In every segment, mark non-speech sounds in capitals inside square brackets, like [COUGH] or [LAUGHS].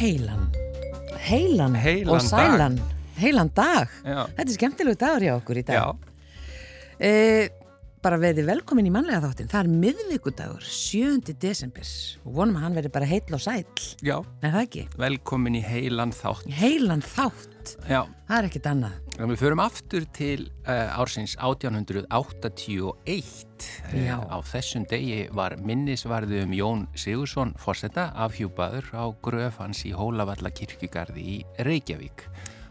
heilan. Heilan, Heilan og sælan. Dag. heilan dag. Já. þetta er skemmtilegu dagur hjá okkur í dag. Já, e, bara verði velkomin í mannlega þáttin það er miðvikudagur, 7. desember. Og vonum að hann verði bara heill og sæll. Já, Nei það ekki, velkomin í heilan þátt. heilan þátt Já, það er ekkit annað en við förum aftur til uh, ársins 1881. Eh, Já. Á þessum degi var minnisvarði um Jón Sigursson fórseta afhjúpaður á gröf hans í Hólavalla kirkjugarði í Reykjavík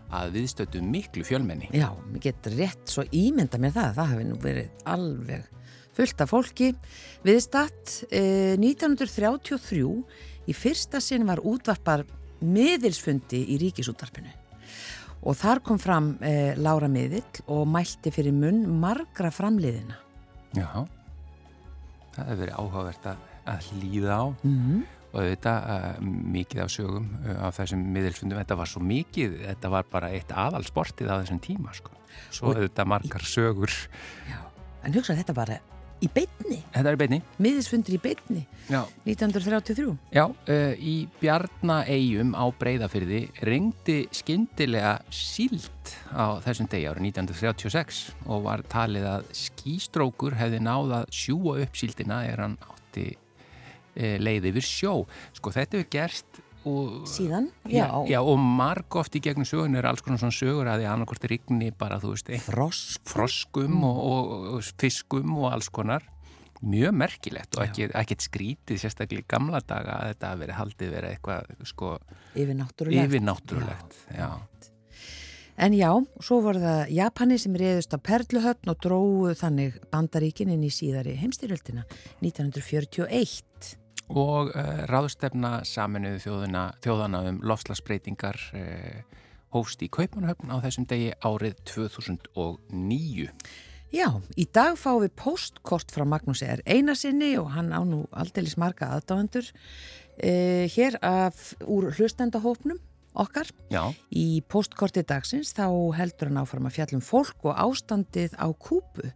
að viðstötu miklu fjölmenni. Já, mér getur rétt svo ímynda mér það, það hefði nú verið alveg fullt af fólki. Viðstatt eh, 1933 í fyrsta sinn var útvarpar miðilsfundi í ríkisútvarpinu og þar kom fram eh, Lára Miðill og mælti fyrir munn margra framliðina. Já, það hefur verið áhugavert að, að hlýða á. Mm og þetta uh, mikið af sögum uh, af þessum miðilsfundum, þetta var svo mikið þetta var bara eitt aðalsportið á þessum tíma sko. svo Og- þetta margar sögur. Já, en hugsa þetta bara í beinni, Þetta er í beinni miðilsfundir í beinni, Já, 1933. Já uh, í Bjarnaeyjum á Breiðafyrði ringdi skyndilega síld á þessum degi árið 1936 og var talið að skýstrókur hefði náð að sjúa upp síldina er hann átti uh, leið yfir sjó. Sko þetta hefur gerst og Síðan, Já, já, já, og marg oft í gegnum sögun er alls konar svona sögur að því annarkort rigni bara, þú veist, frosk. froskum og, og, og fiskum og alls konar. Mjög merkilegt og ekki, ekkert skrítið sérstaklega í gamla daga að þetta hafi verið haldið verið eitthvað, sko, Yfir náttúrulegt. yfirnáttúrulegt. Já. En já, svo voru það Japani sem reyðust á Perluhöfn og dróðu þannig bandaríkin inn í síðari heimstyrjöldina 1941. Og uh, ráðstefna saminuðu þjóðana um lofslagsbreytingar uh, hófst í Kaupanahöfn á þessum degi árið 2009. Já, í dag fáum við postkort frá Magnús R. Einarsinni og hann á nú aldeilis marga aðdáendur eh, hér af, úr hlustendahópnum okkar. Já, Í postkorti dagsins þá heldur hann áfram að fjallum fólk og ástandið á kúpu.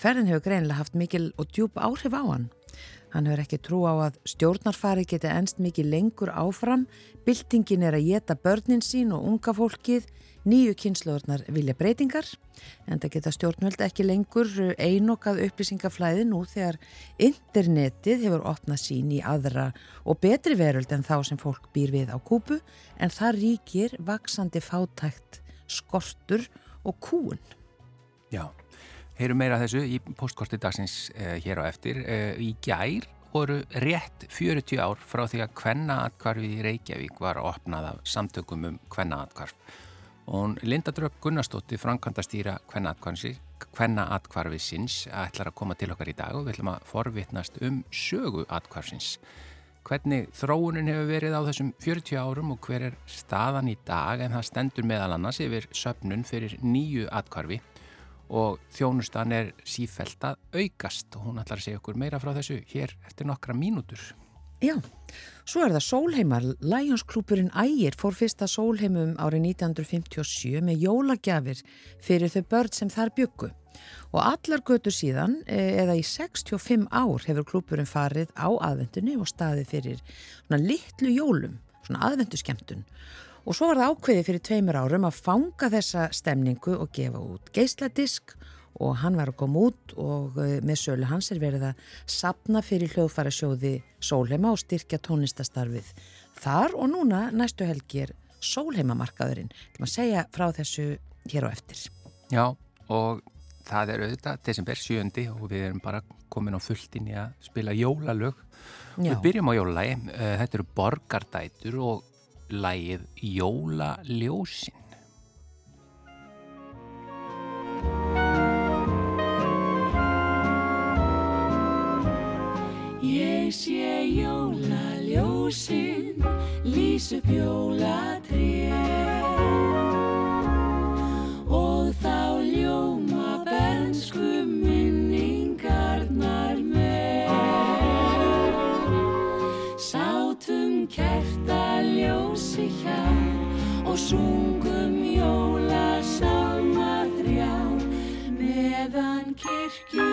Ferðin hefur greinilega haft mikil og djúb áhrif á hann. Hann hefur ekki trú á að stjórnarfari geti enst mikið lengur áfram. Byltingin er að geta börnin sín og unga fólkið. Nýju kynnslóðurnar vilja breytingar. En það geta stjórnvöld ekki lengur einokað upplýsingaflæði nú þegar internetið hefur opnað sín í aðra og betri veröld en þá sem fólk býr við á kúpu. En það ríkir vaksandi fátækt, skortur og kúun. Já, heyrum meira þessu í postkorti dagsins uh, hér á eftir. Uh, í gær voru rétt 40 ár frá því að kvennaatkvarfið í Reykjavík var opnað af samtökum um kvennaatkvarf. Og Linda Dröpp Gunnarsdóttir, frankandastýra kvennaatkvarfisins, ætlar að koma til okkar í dag og við ætlum að forvitnast um sögu atkvarfsins. Hvernig þróunin hefur verið á þessum 40 árum og hver er staðan í dag en það stendur meðal annars yfir söpnun fyrir nýju atkvarfi og þjónustan er sífælt að aukast og hún ætlar að segja okkur meira frá þessu hér eftir nokkra mínútur. Já, svo er það Sólheimar. Lionsklúpurinn Ægir fór fyrsta Sólheimum árið 1957 með jólagjafir fyrir þau börn sem þar byggu. Og allar götu síðan, eh, eða í 65 ár, hefur klúpurinn farið á aðvendunni og staðið fyrir svona litlu jólum, svona aðvendu skemmtun. Og svo var það ákveðið fyrir tveimur árum að fanga þessa stemningu og gefa út geisladisk og hann var að koma út og eh, með sölu hans er verið að sapna fyrir hljóðfærasjóði Sólheima og styrkja tónlistastarfið. Þar og núna næstu helgi er Sólheimamarkaðurinn. Það maður segja frá þessu hér á eftir. Já, og það er auðvitað desember 7. og við erum bara komin á fullt inn í að spila jólalög. Já. Við byrjum á jólalagi, Eh, þetta eru borgardætur og lagið Jólaljósin. Ég sé jólaljósin, lýs upp jólatré og þá ljóma bernsku minningarnar með. Sátum kertaljósi hjá og sungum jólasálma þrjá meðan kirkju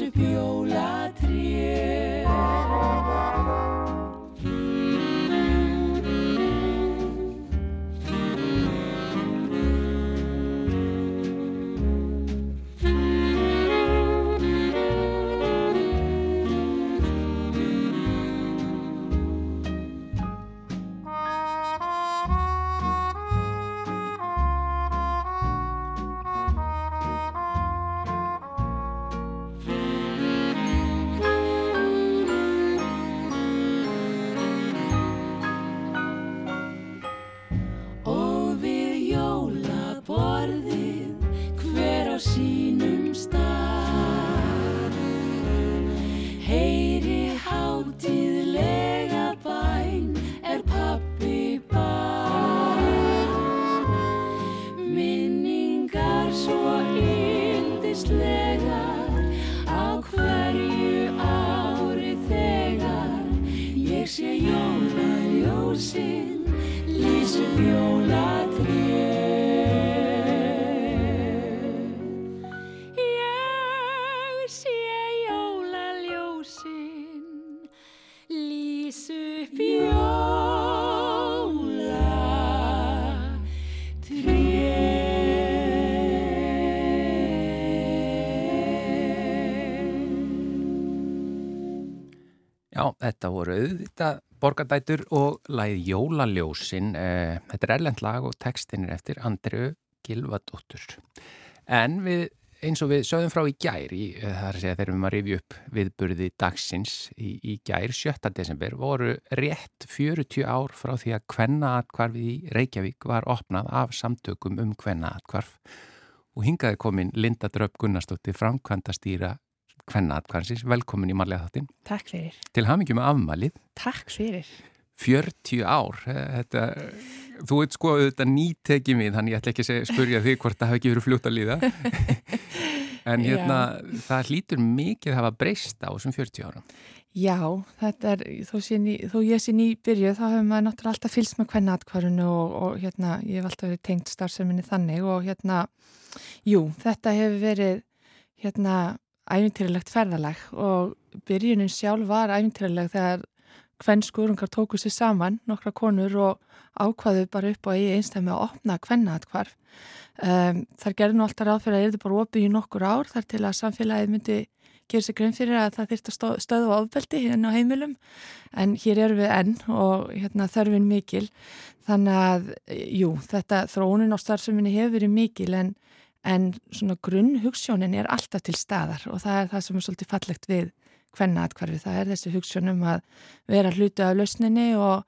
是 Pure alive. Yndislegar á hverju ári þegar ég sé jólaljósinn lýsum jólatrið. Þetta voru auðvitað borgardætur og læð Jólaljósin. Eh, Þetta er erlend lag og textin er eftir Andreu Gilvadóttur. En við, eins og við sögum frá í gær, í, eh, það er að þegar við maður rifju upp viðburði dagsins í, í gær 7. desember, voru rétt 40 ár frá því að kvennaatkvarfið í Reykjavík var opnað af samtökum um kvennaatkvarf og hingaði komin Linda Dröpp Gunnarsdóttir framkvæmdastýra kvennaatkvarfsins. Velkomin í marlega þáttinn. Takk fyrir. Til hamingjum með afmælið, Takk fyrir. 40 ár, þetta, þú veit sko auðvitað nýtekið mig, þannig ég ætla ekki að spurja því hvort það hafi ekki verið fljótt að líða. [LAUGHS] en hérna, það hlýtur mikið að hafa breyst á þessum 40 árum. Já, þetta er, þó, ný, þó ég sé nýbyrjuð, þá hefur maður náttúrulega alltaf fylgst með hvernig atkvarðinu og, og hérna, ég hef alltaf verið tengt starfseminni þannig og hérna, jú, þetta hefur verið, hérna, æfintýralegt ferðalag og byrjunin sjálf var æfintýraleg þegar hvern skurungar tóku sér saman, nokkra konur og ákvaðu bara upp á eigi einstæmi að opna hvennaatkvarf. Um, þar gerði nú alltaf ráð fyrir að erði bara opið í nokkur ár þar til að samfélagið myndi gera sér grein fyrir að það þyrst að stöðu ofbeldi hérna á heimilum en hér erum við enn og hérna, þörfin mikil þannig að, jú, þetta þróunin á starfseminni hefur verið mikil en, en svona grunn hugssjónin er alltaf til staðar og það er það sem er svolítið fallegt við hvenna atkvarfi, það er þessi hugssjónum að vera hluti af lausninni og,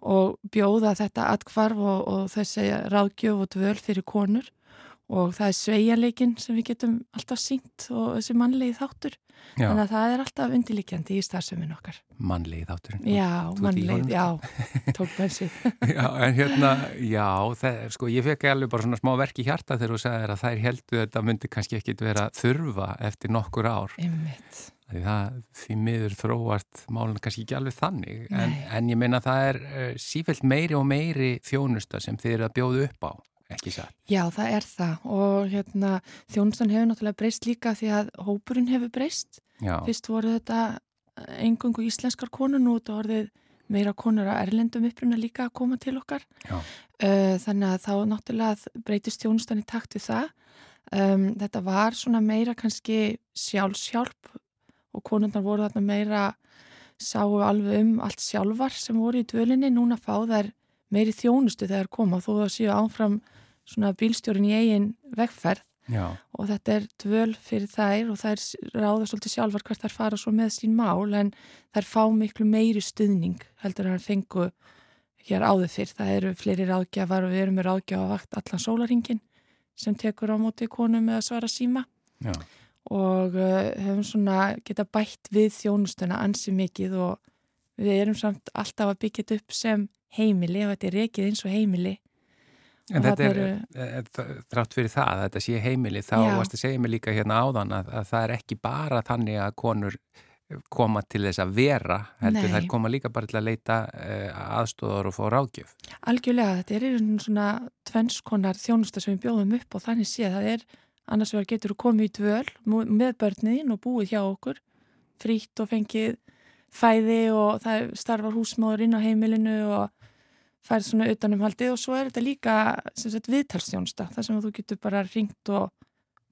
og bjóða þetta atkvarf og, og þessi ráðgjöf og dvöl fyrir konur og það er sveialeikin sem við getum alltaf sínt og þessi mannlegi þáttur. Já, þannig að það er alltaf undirlikjandi í starfsömmin okkar. Mannlegið þátturinn. Já, honum, [LAUGHS] já, tók bensið [LAUGHS] Já, en hérna, já, það, sko, ég fekk alveg bara svona smá verk í hjarta þegar þú sagðir að þær heldu þetta myndi kannski ekkit vera þurfa eftir nokkur ár. Einmitt. Því það, því miður þróast málun kannski ekki alveg þannig, en, en ég meina það er uh, sífælt meiri og meiri þjónusta sem þið eru að bjóða upp á, ekki satt. Já, það er það og hérna þjónustan hefur náttúrulega breyst líka því að hópurinn hefur breyst. Já, Fyrst voru þetta engungu íslenskar konur nú þetta orðið meira konur að erlendum uppruna líka að koma til okkar. já, Uh, þannig að þá náttúrulega breytist þjónustan í takt við það. Um, þetta var svona meira kannski sjálfsjálp og konundar voru þarna meira sáu alveg um allt sjálfar sem voru í dvölinni. Núna fá þær meiri þjónustu þegar koma þó það séu áfram svona bílstjórin í eigin vegferð. Já, og þetta er dvöl fyrir þær og þær ráða svolítið sjálfar hvert þær fara svo með sín mál en þær fá miklu meiri stuðning heldur en þær fengu hér áður fyrr. Það eru fleiri ráðgjafar og við erum með ráðgjafavakt allan sólaringin sem tekur á móti konum með að svara síma. Já, og uh, hefum svona geta bætt við þjónustuna ansi mikið og við erum samt alltaf að byggja þetta upp sem heimili og þetta er rekið eins og heimili En þetta er, er, er, þrátt fyrir það að þetta sé heimili, þá Já. varst að segja mig líka hérna áðan að, að það er ekki bara þannig að konur koma til þess að vera, heldur Nei. þær koma líka bara til að leita uh, aðstóðar og fá ráðgjöf. Algjörlega, þetta er rauninni svona tvennskonar þjónusta sem við bjóðum upp og þannig sé að það er annars vegar getur þú komið í dvöl með börnin og búið hjá okkur frítt og fengið fæði og það starfar húsmáður inn á heimilinu og færð svona utanumhaldið og svo er þetta líka viðtalstjónsta þar sem þú getur bara ringt og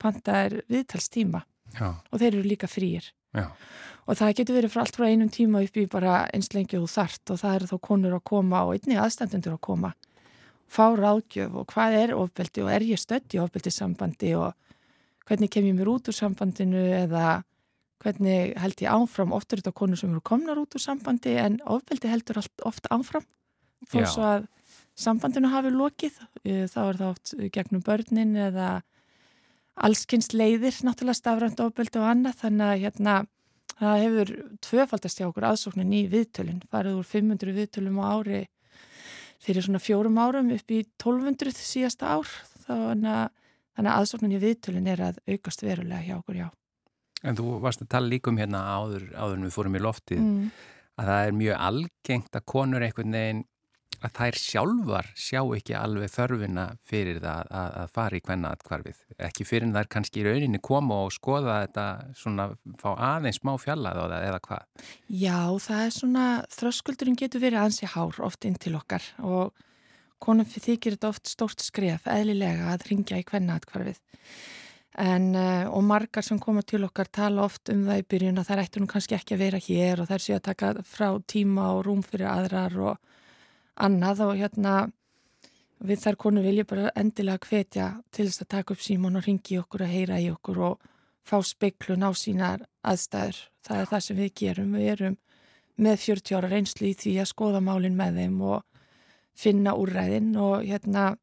pantaðir viðtalstíma. Já, og þeir eru líka frýir og það getur verið frá allt frá einum tíma upp í bara eins lengi og þart og það eru þá konur að koma og einnig aðstandendur að koma. Fá ráðgjöf og hvað er ofbeldi og er ég stödd í ofbeldi sambandi og hvernig kem ég mér út úr sambandinu eða hvernig held ég áfram? Oft eru þetta konur sem eru komnar út úr sambandi en ofbeldi heldur allt oft áfram þó svo að sambandinu hafi lokið eh, þá er það oft gegnum börnin eða allskynst leiðir náttúrulega stafrænt ofbeldi og annað þannig að hérna það hefur tvöfaldast hjá okkur aðsóknin í viðtölinn, farið úr 500 viðtölum á ári fyrir svona fjórum árum upp í 1200 síðasta ár þannig að, aðsóknin í viðtölinn er að aukast verulega hjá okkur, já. En þú varst að tala líka um hérna áður, áður en við fórum í loftið Mm. að það er mjög algengt að konur einhvern veginn að þær sjálfar sjá ekki alveg þörfina fyrir það að, að fara í hvenna atkvarfið. Ekki fyrir en þær kannski í rauninni koma og skoða þetta svona, fá aðeins smá fjallað á það eða hvað. Já, það er svona, þröskuldurinn getur verið ansi hár oft inn til okkar og konum þykir þetta oft stórt skref, eðlilega að ringja í hvenna atkvarfið. En, uh, og margar sem koma til okkar tala oft um það í byrjun að þær ættu nú kannski ekki að vera hér og þær séu að taka frá tíma og rúm fyrir aðrar og annað og hérna við þær konu vilja bara endilega hvetja til þess að taka upp símón og ringi okkur og heyra í okkur og fá speiklun á sínar aðstæður. Það er það sem við gerum. Við erum með 40 ára reynslu í því að skoða málinn með þeim og finna úrræðin og hérna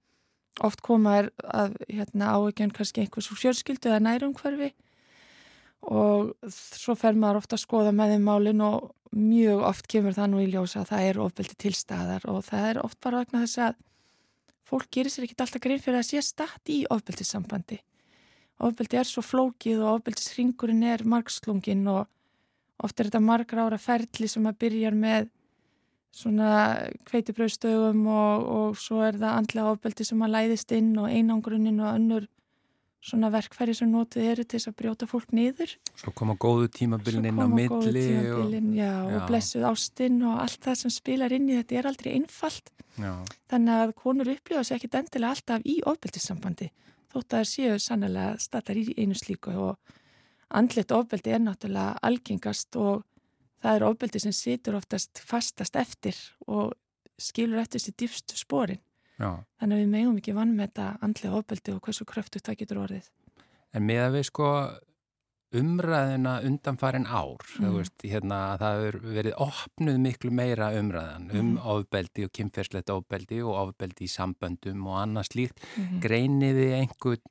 oft koma er að hérna áegjan kannski einhvers úr fjölskyldu eða nærumhverfi og svo fer maður ofta að skoða með þeim málinn og mjög oft kemur það nú í ljósa að það er ofbeldi til staðar og það er oft bara vegna þess að fólk gerir sér ekkit alltaf grein fyrir að sé statt í ofbeldissambandi. Ofbeldi er svo flókið og ofbeldisringurinn er margslungin og oft er þetta margra ára ferli sem að byrja með svona kveitibröðstögum og, og svo er það andlega ofbeldi sem að læðist inn og einangrunin og önnur svona verkfæri sem notið eru til þess að brjóta fólk niður. Svo koma góðu tímabilin inn á Svo koma góðu milli og, tímabilin, já, Já. og blessuð ástinn og allt það sem spilar inn í þetta er aldrei einfalt. já, Þannig að konur upplifa sér ekkit endilega alltaf í ofbeldissambandi þótt að það séu sannlega statar í einu slíku og andlet ofbeldi er náttúrulega algengast og það er ofbeldi sem situr oftast fastast eftir og skilur eftir sér dýfstu sporin. Já. Þannig að við megum ekki vann með þetta andlega ofbeldi og hversu kröftu það getur orðið. En með að við sko umræðina undanfarin ár, Mm. veist, hérna að það hefur verið opnuð miklu meira umræðan um Mhm. ofbeldi og kynferslegt ofbeldi og ofbeldi í samböndum og annað slíkt. Mm. Greiniði einhvern,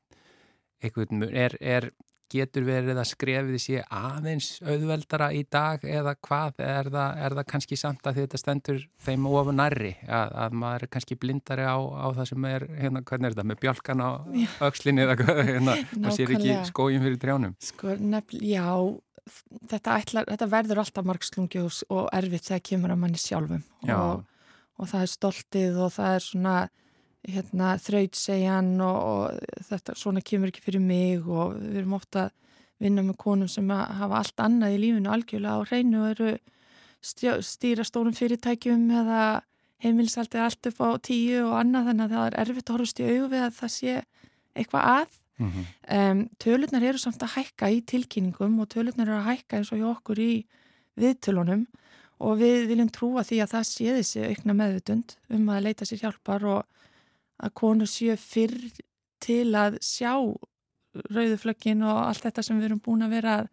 einhvern er, er, getur verið að skrefið sé aðeins auðveldara í dag eða hvað, er það, er það kannski samt að þetta stendur þeim ofan nærri, að, að maður er kannski blindari á, á það sem er, hérna, hvernig er þetta, með bjálkan á Já. öxlinni eða hvað, hérna, [LAUGHS] maður sér ekki skógin fyrir trjánum. Sko, nefn, já, þetta, ætlar, þetta verður alltaf margslungi og, erfitt þegar kemur að manni sjálfum Já. og, og það er stoltið og það er svona hérna, þrautsegjan og, og þetta svona kemur ekki fyrir mig og við erum ofta að vinna með konum sem hafa allt annað í lífinu algjörlega á hreinu og eru stjó, stýra stórum fyrirtækjum eða heimilsaldið allt upp á tíu og annað þannig að það er erfitt að horfast í augu við að það sé eitthvað að Mm -hmm. Um, tölurnar eru samt að hækka í tilkynningum og tölurnar eru að hækka eins og hjá okkur í viðtölunum og við viljum trúa því að það sé þessi aukna meðvutund um að leita sér hjálpar og að konur séu fyrr til að sjá rauðuflöggin og allt þetta sem við erum búin að vera að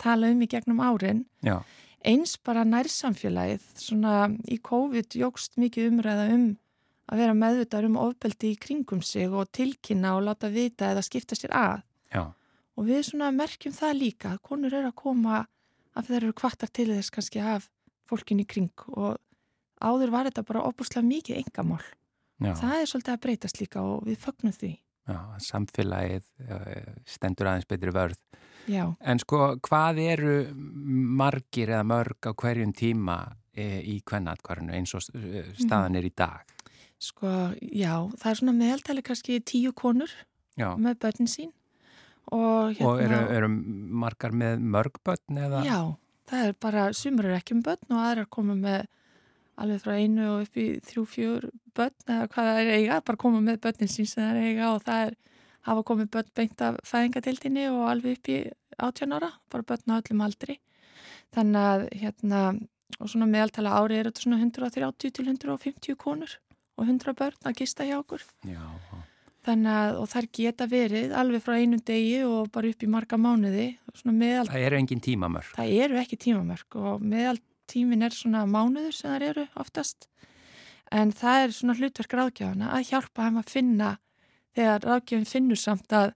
tala um í gegnum árin. Já, Eins bara nærsamfélagið, svona í COVID jógst mikið umræða um að vera meðvitað um ofbeldi í kringum sig og tilkynna og láta vita eða skipta sér að. já, Og við svona merkjum það líka að konur eru að koma af þeir eru kvartar til þess kannski af fólkin í kring og áður var þetta bara opuslega mikið engamál. Já, Það er svolítið að breytast líka og við fögnum því. já, samfélagið eh, stendur aðeins betri vörð. Já, En sko, hvað eru margir eða mörg á hverjum tíma e, í kvennatkvarinu eins og eh, staðan er í dag? sko, já, það er svona meðaltali kannski tíu konur Já, með börnin sín og, hérna, Og eru, eru margar með mörgbötn eða? Já, það er bara, sumur er ekki með börn og aðrar koma með alveg frá einu og upp í þrjú, fjör börn eða hvað það er eiga, bara koma með börnin sín sem það er eiga og það er hafa komið börn beint af fæðingadildinni og alveg upp í 18 ára, bara börn á öllum aldri. Þannig að hérna, og svona meðaltala ári er þetta svona 130 til 150 konur og 100 börn að gista hjá okkur. Já, Þannig að, og þær geta verið alveg frá einum degi og bara upp í marga mánuði, meðal það eru engin tímamörk. það eru ekki tímamörk og meðal tímin er svona mánuður sem það eru oftast. En það er svona hlutverk ráðgjafana að hjálpa þeim að finna þegar ráðgjafin finnur samt að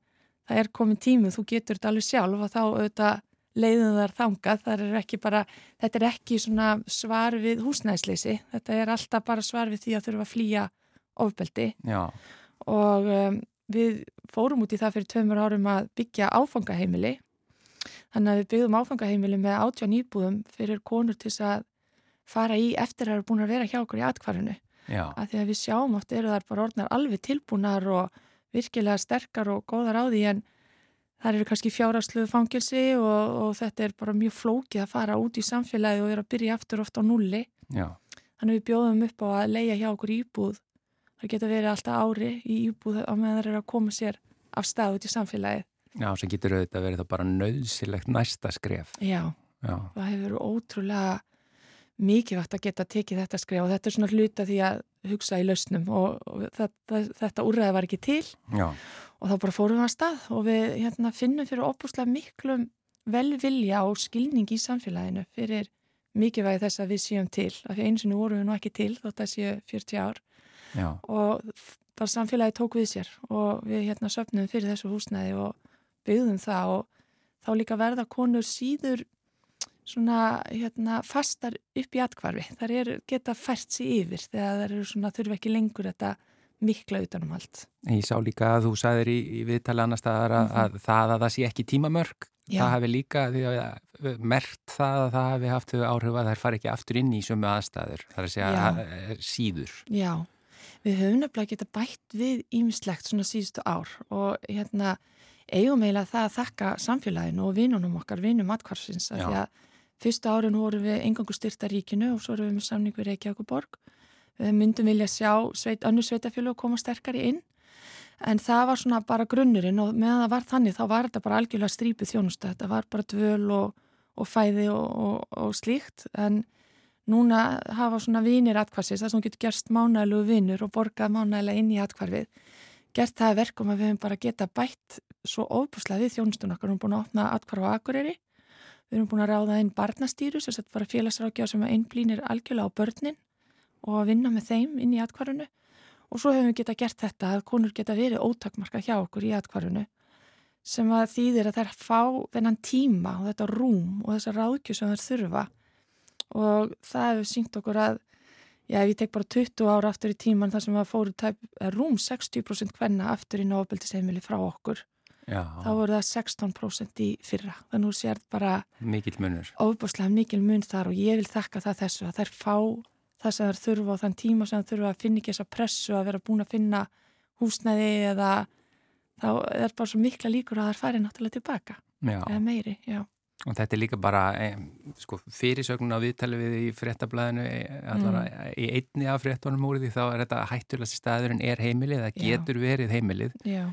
það er komin tímið, þú getur þetta alveg sjálf og þá auðvitað leiðum þar þangað, það er ekki bara þetta er ekki svona svar við húsnæðisleysi, þetta er alltaf bara svar við því að þurfa að flýja ofbeldi. Já, og um, við fórum út í það fyrir tveimur árum að byggja áfangaheimili þannig að við byggðum áfangaheimili með átján íbúðum fyrir konur til þess að fara í eftir að það eru búin að vera hjá okkur í atkvarinu já, að því að við sjáum oft eru þar bara orðnar alveg tilbúnar og virkilega sterkar og góðar á því en þar eru kannski fjárasluðu fangilsi og, og þetta er bara mjög flókið að fara út í samfélagi og vera að byrja aftur ofta á nulli já, Þannig við bjóðum upp á að leia hjá okkur íbúð. Það geta verið alltaf ári í íbúð á meðan það er að koma sér af stað út í samfélagið. Já, sem getur auðvitað verið það bara nöðsilegt næsta skref. Já, Já, það hefur verið ótrúlega mikilvægt að geta tekið þetta skref og þetta er svona hluta því að hugsa í lausnum og, og þetta, þetta úrræði var ekki til. Já, og þá bara fórum við að stað og við hérna, finnum fyrir óbúslega miklum velvilja og skilning í samfélaginu fyrir mikilvægi þess að við séum til. Af því eins og nú vorum við nú ekki til þótt að séu 40 ár. Já, og bara samfélagi tók við sér og við hérna söfnum fyrir þessu húsnæði og byggðum það og þá líka verða konur síður svona hérna fastar upp í atkvarfi. Þar er, geta fært sér yfir þegar þær eru svona þurfa ekki lengur þetta mikla utanum allt. Ég sá líka að þú sagðir í, í viðtali annar staðar að, að það að það sé ekki tímamörk, Já. það hefði líka mert það að það hefði haft áhrif að þær fari ekki aftur inn í sömu aðstæður, það er að segja að, að, síður. Já, við höfum nefnilega geta bætt við ímislegt svona síðustu ár og hérna eigum eiginlega það að þakka samfélaginu og vinunum okkar, vinum atkvarsins því að fyrstu árin vorum við engangu styrta ríkinu og svo erum við með samning við Reykjavík og Borg við myndum vilja sjá sveit, önnur sveitafjölu koma sterkari inn. En það var svona bara grunnurinn og meðan það var þannig þá var þetta bara algjörlega strípið þjónustu, þetta var bara dvöl og, og fæði og, og, og slíkt. En núna hafa svona vinir atkvarsis, það sem getur gerst mánæglu vinur og borgað mánæglega inn í atkvarfið gert það að verkum að við hefum bara geta bætt svo ofbúslega við þjónustun okkar, við erum búin að opna atkvarf á Akureyri. Við erum búin að ráða inn barnastýru sem sett bara félagsrákjá sem einblínir algjörlega á börnin og að vinna með þeim inn í atkvarfinu og svo hefum við geta gert þetta að konur geta verið ótakmarka hjá okkur í atkvarfinu sem að þýðir að þær fá þennan tíma og þetta rúm og þessa ráðkju sem þær þurfa. Og það hefur sínt okkur að já, ég tek bara 20 ára aftur í tíman þar sem að fóru tæp, eh, rúm 60% hvenna aftur í nábeltisheimili frá okkur Já, þá voru það 16% í fyrra. Þannig að þú sér bara mikill munur. ofbúslega mikil mun þar og ég vil þakka það þessu að þær fá það sem þær þurfa og þann tíma sem þær þurfa að finna ekki þessa pressu að vera búin að finna húsnæði eða þá er bara svo mikla líkur að þær fari náttúrulega tilbaka. Já, eða meiri, já. og þetta er líka bara e, sko, fyrirsögnin á viðtali við í fréttablaðinu e, Mm. í einni af fréttunum úr því þá er þetta hættulegst staðurinn er heimilið, það getur verið heimilið. Já,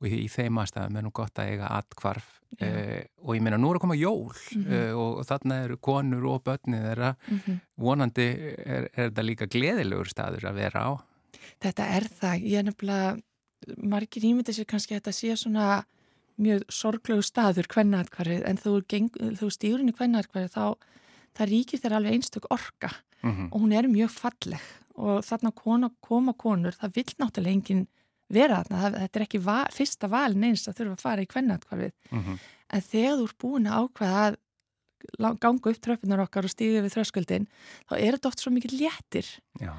og í, í þeim aðstæðum er nú gott að eiga atkvarf e, og ég meina nú er að koma jól Mhm. e, og, og þarna eru konur og börnið þeirra. Mm vonandi er, er þetta líka gleðilegur staður að vera á. Þetta er það, ég er nefnilega, margir ímyndið sér kannski að þetta sé svona mjög sorglegu staður kvennaðarkvarið en þú, geng, þú stýur inn í kvennaðarkvarið þá það ríkir þér alveg einstök orka. Mm -hmm. og hún er mjög falleg. Og þarna kona, koma konur, það vill náttúrulega enginn vera þarna, þetta er ekki va, fyrsta valin eins að þurfa að fara í kvennaðarkvarið mhm, en þegar þú ert búin að ákveða að ganga upp tröppunar okkar og stíga við þröskuldin þá er þetta oft svo mikið léttir. Já,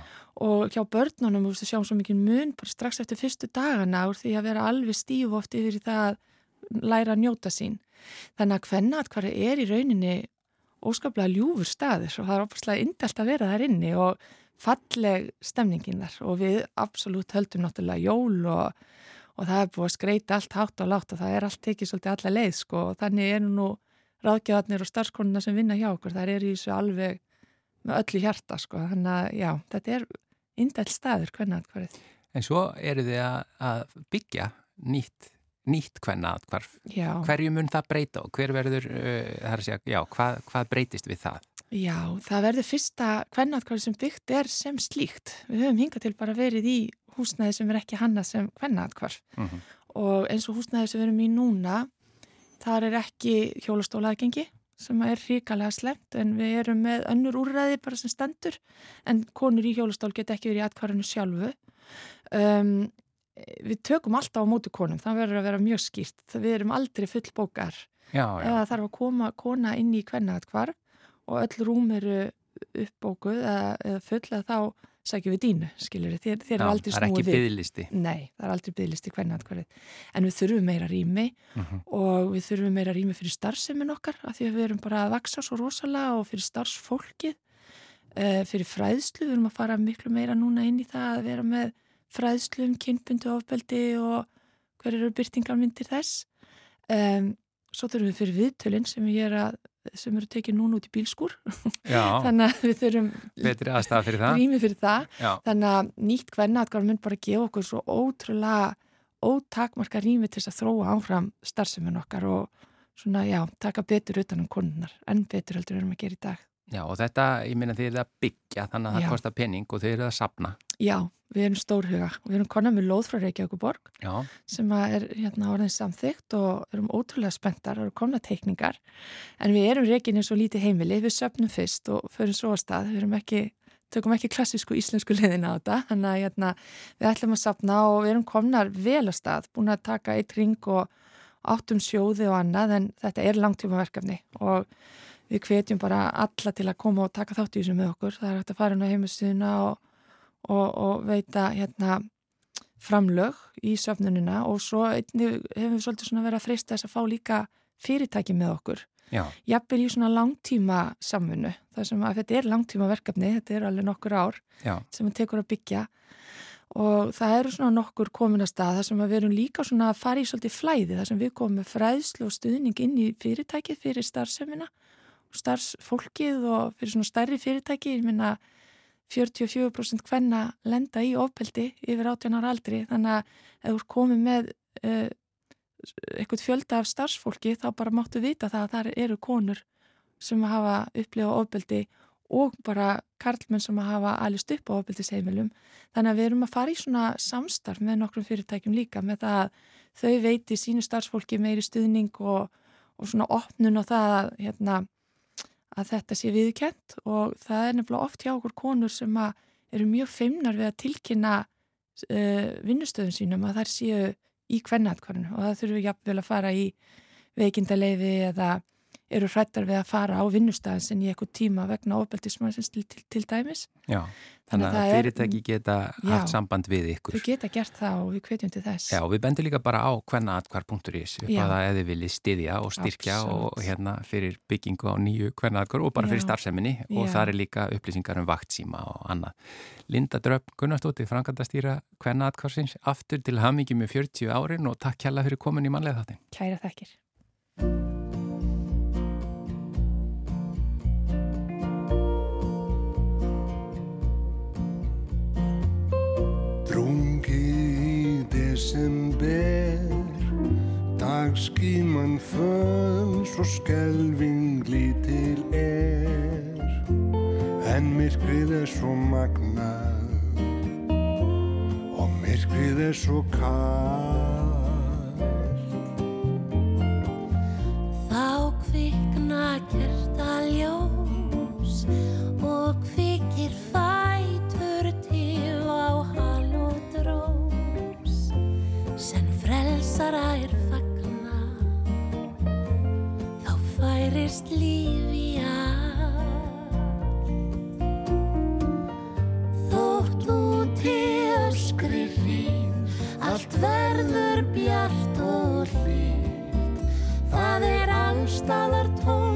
og hjá börnunum þú sjáum svo mikið mun bara strax eftir fyrstu dagana úr því að vera alveg stíf oft yfir það að læra að njóta sín. Þannig að kvennaðkvari er í rauninni óskaplega ljúfur staður og það er opaslega indelt að vera þar inni og falleg stemningin þar og við absolutt höldum náttúrulega jól og, og það er búið að skreita allt hátt og látt og það er allt tekið svolítið alla leið sko og þannig er nú ráðgjáðarnir og starfskonuna sem vinna hjá okkur, það er í þessu alveg með öllu hjarta sko, þannig að já, þetta er indæl staður hvernig aðkvarðið. En svo eru þið að, byggja nýtt, nýtt hvernig aðkvarf. Hverju mun það breyta og hver verður, uh, það er að segja, já, hvað, hvað breytist við það? Já, það verður fyrsta aðkvarð sem byggt er sem slíkt. Við höfum hingað til bara verið í húsnæði sem er ekki hannað sem hvernig aðkvarf Mm -hmm. og eins og húsnæði sem við erum í núna, þar er ekki hjólastólaðgengi sem er ríkalega slemt en við erum með önnur úrræði bara sem stendur en konur í hjólastól get ekki verið í atkvarðinu sjálfu um, við tökum alltaf á mótu konum það verður að vera mjög skýrt við erum aldrei full bókar Já, já. ef það þarf að koma kona inn í kvenna atkvarð og öll rúm eru uppbókuð eða, eða full eða þá sækjum við dínu, skiljur þér, þér er Já, aldrei það er snúið ekki við. byðlisti. Nei, það er aldrei byggðlisti hvernig atkvarðið en við þurfum meira rými Mhm. og við þurfum meira rými fyrir starfsemin okkar af því að við erum bara að vaksa svo rosalega og fyrir starfsfólkið uh, fyrir fræðslu, við erum að fara miklu meira núna inn í það að vera með fræðslu um kynbundu ofbeldi og hver eru byrtingarmyndir þess. Um, svo þurfum við fyrir viðtölinn sem ég er að sem eru tekið núna út í bílskúr Já, [LAUGHS] þannig að við þurfum betri aðstæða fyrir það. fyrir það Þannig að nýtt hvernig mun bara gefa okkur svo ótrúlega ótakmarka rými til þess að þróa áfram starfsemin okkar og svona, já, taka betur utan um konunnar, en betur heldur við erum að gera í dag. Já, og þetta, ég minna þið er að byggja, þannig að Já. það kostar penning og þið eru að sapna. Já, við erum stórhuga. Og við erum konar með lóð frá Reykjavíkuborg Já, sem er hérna orðin samþygt og erum ótrúlega spenntar og eru komna teikningar. En við erum reikinni svo lítið heimili, við söpnum fyrst og förum svo að stað, við erum ekki tökum ekki klassísku íslensku leðina á þetta. Þannig að hérna, við ætlum að sapna og við erum komnar vel að stað búin að taka eitt ring og áttum sjóði og annað en þetta er langtíma verkefni og við hvetjum bara alla til að koma og taka þátt í þessu með okkur. Það er hægt að fara inn á heimustíðuna og, og, og veita hérna framlög í söfnunina. Og svo hefum við svolítið verið að freista þess að fá líka fyrirtæki með okkur. Jafnvel í svona langtíma samfunnu þar sem að þetta er langtíma verkefni þetta er alveg nokkur ár já, sem við tekur að byggja. Og það eru svona nokkur komin að stað. Þar sem við erum líka svona að fara í svolítið flæði. Þar sem við komum með fræðslu og stuðning inn í fyrirtækið fyrir starfsemina. og starfsfólkið og fyrir svona stærri fyrirtæki, ég minna 44% hvenna lenda í ofbeldi yfir 18 ára aldri. Þannig að ef þú er komið með uh, eitthvað fjölda af starfsfólki þá bara máttu vita það að það eru konur sem hafa upplifað ofbeldi og bara karlmenn sem hafa alist upp á ofbeldisheimilum. Þannig að við erum að fara í svona samstarf með nokkrum fyrirtækjum líka með það að þau veiti sínu starfsfólki meiri stuðning og, og svona opnun og það að, hérna, að þetta sé viðkent og það er nefnilega oft hjá okkur konur sem eru mjög feimnar við að tilkynna uh, vinnustöðum sínum að þær séu í kvennatkvarnu og það þurfum við jafnvel að fara í veikindaleifi eða eru hrættar við að fara á vinnustæðin í eitthvað tíma vegna ofbeldismannsins til, til, til dæmis. já. Þannig að að fyrirtæki geta Já. haft samband við ykkur. Þau geta gert það og við hvetjum til þess. Já, við bendum líka bara á hvernaatkvar.is upp Já. að það eða vilji styðja og styrkja Absolutt. og hérna fyrir byggingu á nýju hvernaatkvar og bara fyrir Já. starfseminni og það er líka upplýsingar um vaktsíma og annað. Linda Dröpp Gunnarsdóttir, framkvæmdastýra hvernaatkvarsins, aftur til hamingi með 40 árin og takk hjalla fyrir komin í mannlega þáttin. Kæra þekkir. Drungi í desember. Dagskíman föl Svo skelving lítil er. En myrkrið er svo magnað Og myrkrið er svo kall Þá kvikna kertaljós og frelsara er fagna þá færist líf í allt. Þótt úti öskri hríð allt verður bjart og hlýtt Það er allstaðar tónlist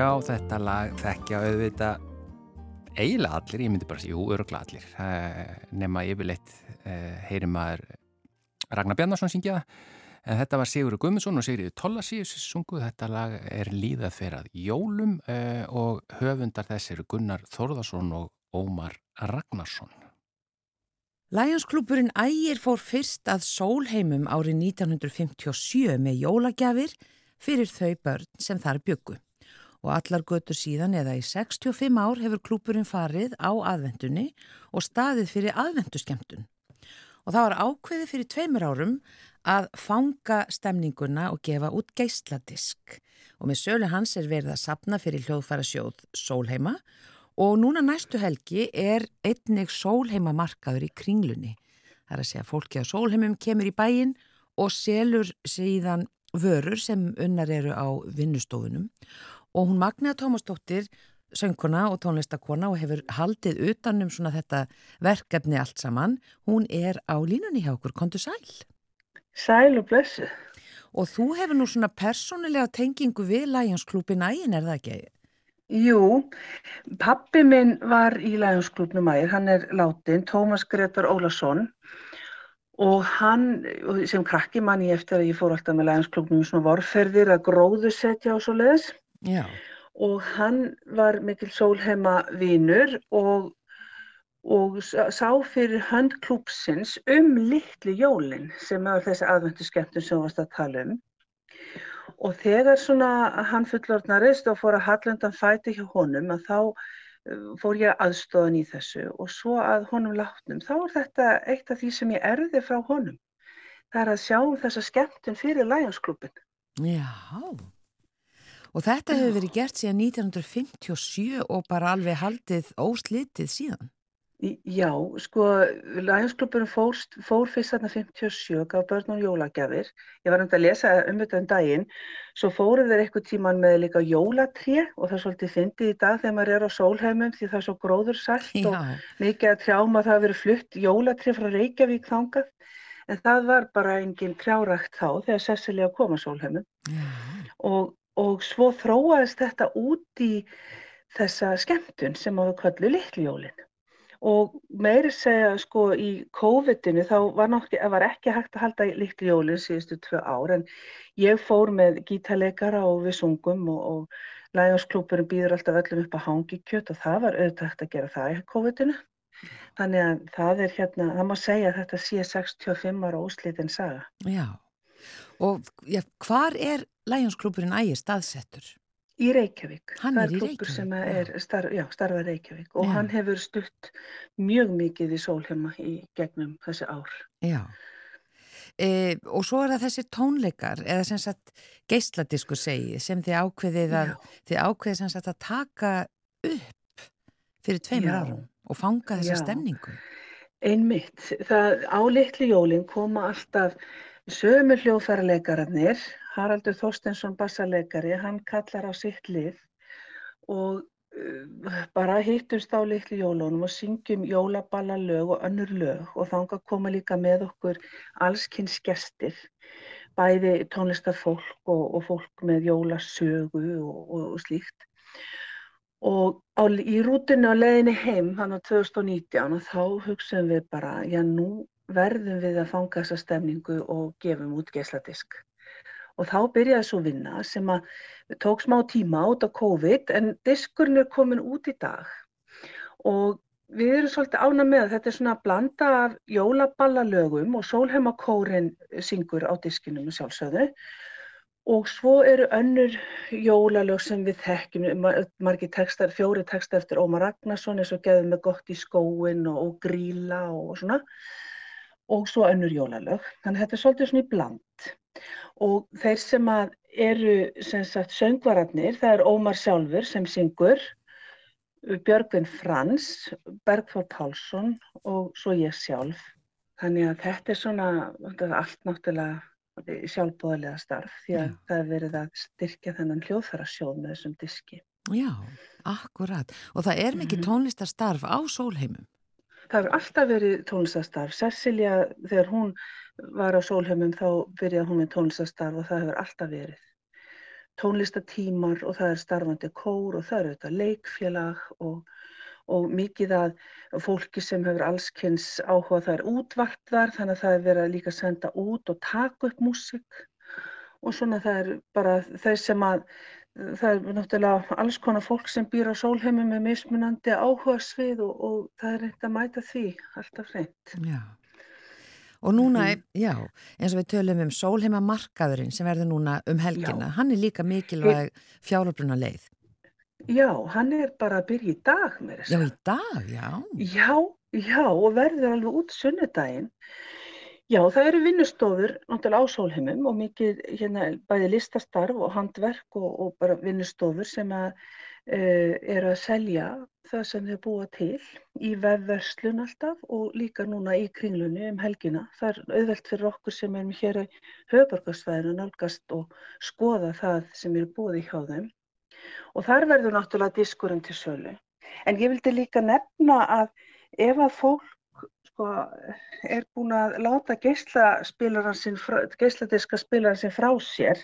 Já, þetta lag þekkja auðvitað eiginlega allir, ég myndi bara segja, jú, öruglega allir uh, nema yfirleitt uh, heyri maður Ragnar Bjarnarsson syngja en þetta var Sigurður Guðmundsson og Sigurður Tollasíus sunguð, þetta lag er líðað fyrir að jólum uh, og höfundar þess eru Gunnar Þórðarsson og Ómar Ragnarsson. Lionsklúpurinn Ægir fór fyrst að sólheimum árið 1957 með jólagjafir fyrir þau börn sem þar byggu. Og allar götur síðan eða í 65 ár hefur klúpurinn farið á aðvendunni og staðið fyrir aðvenduskemtun. Og það var ákveðið fyrir tveimur árum að fanga stemninguna og gefa út geisladisk. Og með sölu hans er verið að sapna fyrir hljóðfæra sjóð Sólheima og núna næstu helgi er einnig Sólheima markaður í kringlunni. Það er að segja að fólki á Sólheimum kemur í bæin og selur síðan vörur sem unnar eru á vinnustofunum og hún Magnea Tómasdóttir söngkona og tónlistakona og hefur haldið utanum svona þetta verkefni allt saman. Hún er á línunni hjá okkur, kontu sæl. Sæl og blessu. Og þú hefur nú svona persónulega tengingu við Lionsklúpin ægin, er það ekki? Jú, pappi minn var í Lionsklúpnum ægir, hann er látin, Tómas Gretar Ólason og hann, sem krakki mann ég eftir að ég fór alltaf með Lionsklúpnum svona vorferðir að gróðusetja og svo leiðis Já. og hann var mikil sólheima vinur og, og sá fyrir hönd klúpsins um litli jólin sem er þessi aðvendu skemmtun sem við varst að tala um. Og þegar svona hann fullorðnarist og fór að hallundan fæti hjá honum að þá fór ég aðstofan í þessu og svo að honum látnum þá er þetta eitt af því sem ég erði frá honum. Það er að sjá þessa skemmtun fyrir Lionsklubin Já, og þetta hefur verið gert síðan 1957 og bara alveg haldið óslitið síðan. Já, sko, Lionsklubin fór, fór fyrst þarna 57, gaf börn og jólagjafir. Ég var um að lesa um þetta um daginn. Svo fóru þeir eitthvað tíman með líka jólatré og það er svolítið fyndið í dag þegar maður er á sólheimum því það er svo gróðursælt og mikið að trjáma það að vera flutt jólatré frá Reykjavík þangað. En það var bara engin trjárækt þá þegar Cecilia kom að sólheimum. Og, og svo þróaðist þetta út í þessa skemmtun sem á við kvöldu litljólinn. Og meiri segja sko í COVID-inu þá var, nokki, var ekki hægt að halda litli jólinn síðustu tvö ár en ég fór með gítarleikara og við sungum og, og Lionsklúpurinn býður alltaf öllum upp að hangi kjött og það var auðvitað hægt að gera það í COVID-inu. Þannig að það er hérna, það má segja að þetta sé 65 ára óslítinn saga. Já, og já, hvar er Lionsklúpurinn ægir staðsettur? Í Reykjavík. Hann er í klúbbur Reykjavík, sem já. er starf, já, starfa Reykjavík og Já. hann hefur stutt mjög mikið í sólheima í gegnum þessi ár. Já. E, og svo er það þessi tónleikar eða sem sagt geisladiskur segið sem þið ákveðið að þið ákveðið sem sagt að taka upp fyrir tveimur árum og fanga þessa Já. stemningu. Einmitt, það á litli jólin koma alltaf sömu hljóðfærarleikararnir Haraldur Þorstensson bassarleikari, hann kallar á sitt lið og uh, bara hittumst á litlu jólunum og syngjum jólaballalög og önnur lög og þanga koma líka með okkur allskynns gestir, bæði tónlistarfólk og, og fólk með jólasögu og, og, og slíkt. Og á, í rútunni á leiðinni heim, þannig að 2019, og þá hugsaðum við bara, já nú verðum við að fanga þessa stemningu og gefum út geisladisk. Og þá byrjaði svo vinna sem að tók smá tíma út á COVID en diskurinn er komin út í dag. Og við erum svolítið ána með að þetta er svona að blanda af jólaballalögum og sólheimakórin syngur á diskinum sjálfsögðu. Og svo eru önnur jólalög sem við þekkjum, margir textar, fjóri textar eftir Ómar Ragnarsson eins og geðum með gott í skóin og, og gríla og svona og svo önnur jólalög. Þannig að þetta er svolítið svona í bland. Og þeir sem eru sem sagt söngvararnir, það er Ómar sjálfur sem syngur, Björgvin Frans, Bergþór Pálsson og svo ég sjálf. Þannig að þetta er svona allt náttúrulega sjálfbóðarlega starf því að Já. það er verið að styrkja þennan hljóðfærasjóð með þessum diski. Já, akkurat. Og það er mikið mhm. tónlistarstarf á sólheimum. Það hefur alltaf verið tónlistastarf. Cecilia, þegar hún var á sólheimum þá byrjaði hún með tónlistastarf og það hefur alltaf verið. Tónlistatímar og það er starfandi kór og það eru þetta leikfélag og, og mikið að fólki sem hefur allskynns áhuga það er útvart þar þannig að það er verið að líka senda út og taka upp músik og svona það er bara þeir sem að það er náttúrulega alls konar fólk sem býr á sólheimum með mismunandi áhuga svið og, og það er reynd að mæta því alltaf reynd. Já. Og núna, mm. já, eins og við tölum um sólheimamarkaðurinn sem verður núna um helgina, já. hann er líka mikilvæg fjáröfluna leið. Já, hann er bara að byrja í dag með þess að. Já, í dag, já. Já, já, og verður alveg út sunnudaginn. Já, það eru vinnustofur náttúrulega á sólheimum og mikið hérna bæði listastarf og handverk og, og bara vinnustofur sem að uh, eru að selja það sem þau búa til í vefverslun alltaf og líka núna í kringlunni um helgina. Það er auðvelt fyrir okkur sem erum hér á höfbarkastvæðinu nálgast og skoða það sem eru búið hjá þeim. Og þar verður náttúrulega diskurinn til sölu. En ég vildi líka nefna að ef að fólk sko, er búin að láta geisladiska spilaran sinn frá sér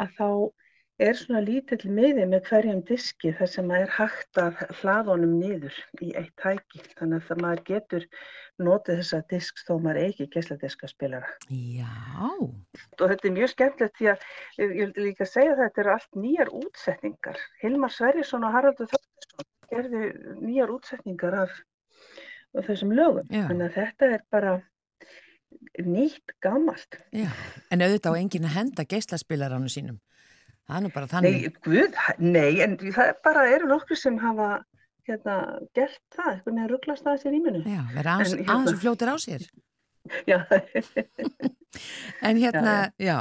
að þá er svona lítill miði með hverjum diski þar sem maður er hægt að hlaðunum niður í eitt tæki þannig að maður getur notið þessa disk þó maður ekki geisladiska spilara. Já. Og þetta er mjög skemmtilegt því að ég vildi líka segja að þetta eru allt nýjar útsetningar. Hilmar Sverjesson og Haraldur Þorðarsson gerði nýjar útsetningar af þessum lögum. Já. Þannig að þetta er bara nýtt gammalt. Já. En auðvitað á enginn að henda geislaspilaránu sínum. Það er nú bara þannig. Nei, guð, nei, en það bara eru nokkur sem hafa hérna, gert það, eitthvað neður rugglast að þessi rýminu. Já, verða aðeins hérna, fljótir á sér. [LAUGHS] Já. en hérna, já, já,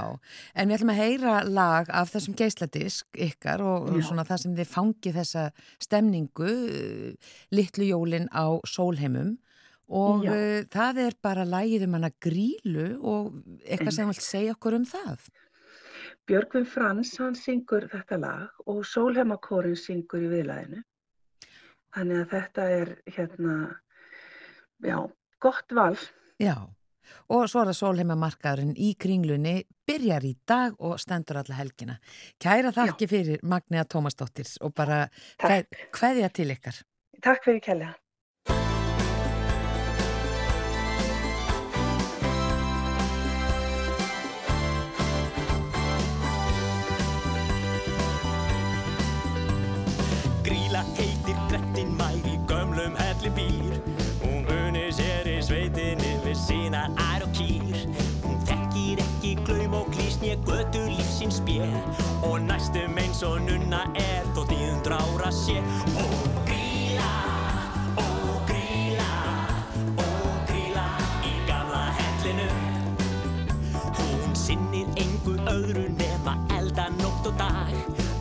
en við ætlum að heyra lag af þessum geisladisk ykkar og, og svona það sem þið fangi þessa stemningu, uh, litlu jólin á sólheimum og uh, það er bara lagið um hana grílu og eitthvað sem vilt segja okkur um það. Björgvin Frans, hann syngur þetta lag og Sólheimakórin syngur í viðlæðinu. Þannig að þetta er hérna, já, gott val. Já, og svo er það sólheimamarkaðurinn í kringlunni, byrjar í dag og stendur alla helgina. Kæra þakki Já. fyrir Magníða Tómasdóttir og bara hvaðja til ykkar. Takk fyrir kælega. Gríla heitir grettin mær í gömlum helli býr götu lífsins spér og næstum eins og nunna er þó tíðund rára sé. Og gríla, og gríla, og gríla í gamla hellinu. Hún sinnir engu öðru nema elda nótt og dag.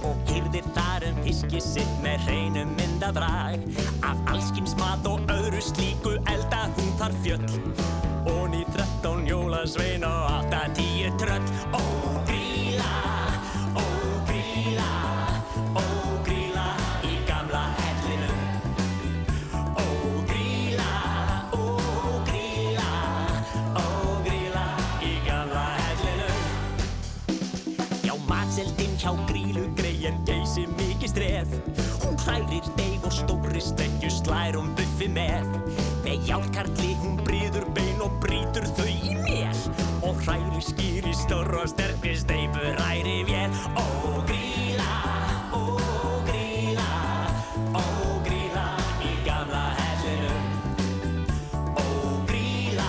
Og hyrðir þar um hiski sitt með hreinum myndabrag af allskins mat og öðru slíku elda hún þar fjöll. Og ný fimmtón jólasvein og átta tíu trött Ó gríla, ó gríla, ó gríla í gamla hellinum. Ó gríla, ó gríla, ó gríla í gamla hellinum. Já matseldin hjá grílu greiðir geysi mikið stref Hún hrærir deg og stóri stekju slær um buffi með. Með hjálkarli hún og brýtur þau í mél Og hrærir skýri stór og sterkri steipu hræri vél. Ó gríla, ó gríla, ó gríla í gamla hellinum. Ó gríla,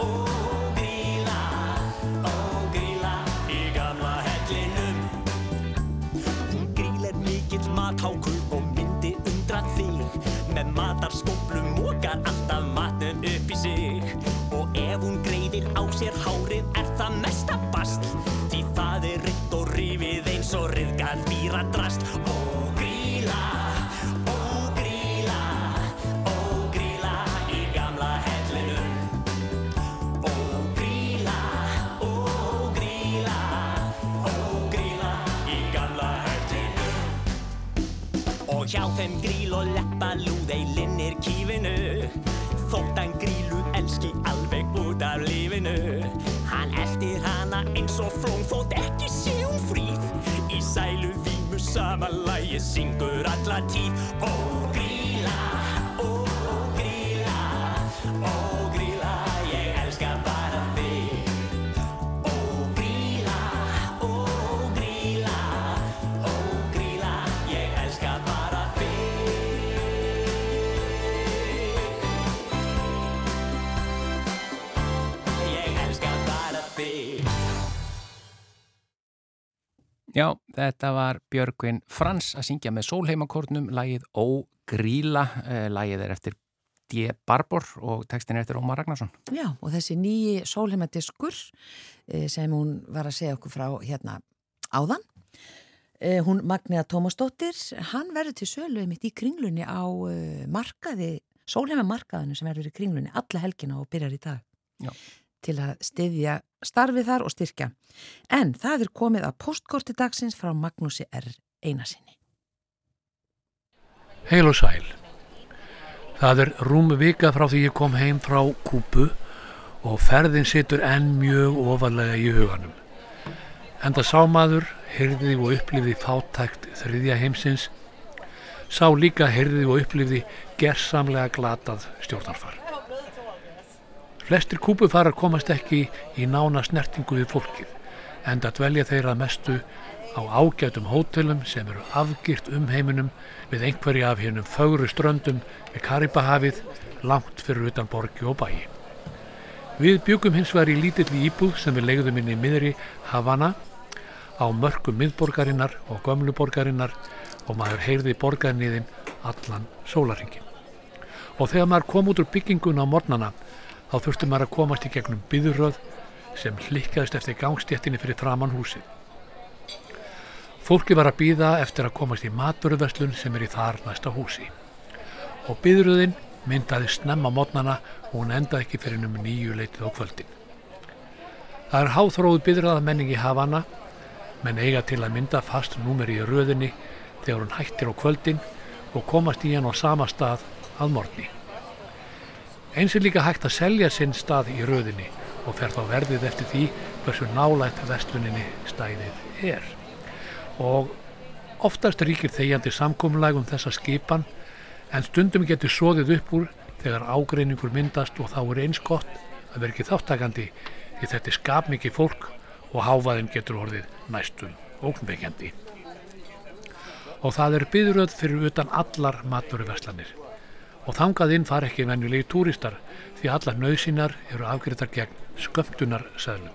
ó gríla, ó gríla í gamla hellinum. Hún grílar mikill mathákur og myndi undra þig. Með matarskóplum mókar alltaf matnum upp í sig. Og ef hún greiðir á sér hárið er það mesta bast. Því það er reynd og rifið eins og riðgað víra drast Ó gríla, ó gríla, ó gríla í gamla hellinum. Ó gríla, ó gríla, ó gríla í gamla hellinum. Og hjá þeim gríl og leppa lúðei linnir kífinu Þótt hann grílu elski alveg út af lífinu. Hann eldir hana eins og flón þótt ekki sé hún fríð. Í sælu vímu sama lagi syngur alla tíð. Ó þetta var Björgvin Frans að syngja með sólheimakórnum lagið Ó Gríla, eh, lagið er eftir D. Barbor og textin er eftir Ómar Ragnarsson. Já, og þessi nýji sólheimadiskur eh, sem hún var að segja okkur frá hérna áðan. Eh, Hún Magniða Tómasdóttir, hann verður til sölu mitt í kringlunni á markaði, sólheimamarkaðinu sem verður í kringlunni alla helgina og byrjar í dag. Já. Til að styðja starfið þar og styrkja. En það er komið að postkorti dagsins frá Magnúsi R. Einarsinni. Heil og sæl. Það er rúm vika frá því ég kom heim frá Kúpu og ferðin situr enn mjög ofalega í huganum. Enda sá maður, heyrði og upplifði fátækt þriðja heimsins, sá líka heyrði og upplifði gersamlega glatað stjórnarfar. Flestir kúpufarar komast ekki í nána snertingu við fólkið, enda dvelja þeirra mestu á ágætum hótelum sem eru afgirt um heiminum við einhverja af hinnum fögru ströndum við Karibahafið langt fyrir utan borgi og bæi. Við byggum hins vegar í lítilli íbúð sem við legðum inn í miðri Havana á mörkum miðborgarinnar og gömlu borgarinnar og maður heyrði borgarniðin allan sólaringin. Og þegar maður kom út úr byggingun á mornana þá þurfti maður að komast í gegnum byðuröð sem hlikkaðist eftir gangstéttinni fyrir framann húsið. Fólki var að býða eftir að komast í maturverslun sem er í þar næsta húsi. Og byðröðin myndaði snemma mótnana og hún endaði ekki fyrir um nýju leitið á kvöldin. Það er háþróð byðröða menning í Havana, menn eiga til að mynda fast númer í röðinni þegar hún hættir á kvöldin og komast í hann á sama stað að morgni. Eins er líka hægt að selja sinn stað í röðinni og fer þá verðið eftir því hversu nálægt vestluninni stæðið er og oftast ríkir þegjandi samkomlag um þessa skipan en stundum getur soðið upp úr þegar ágreiningur myndast og þá er eins gott að vera ekki þáttakandi því þetta er skapmikið fólk og háfaðin getur orðið næstum ógnveikjandi. Og það er byðröð fyrir utan allar maturverslanir og þangað inn far ekki venjulegi túristar því allar nöðsínar eru afgriðtar gegn skömmtunarseðlum.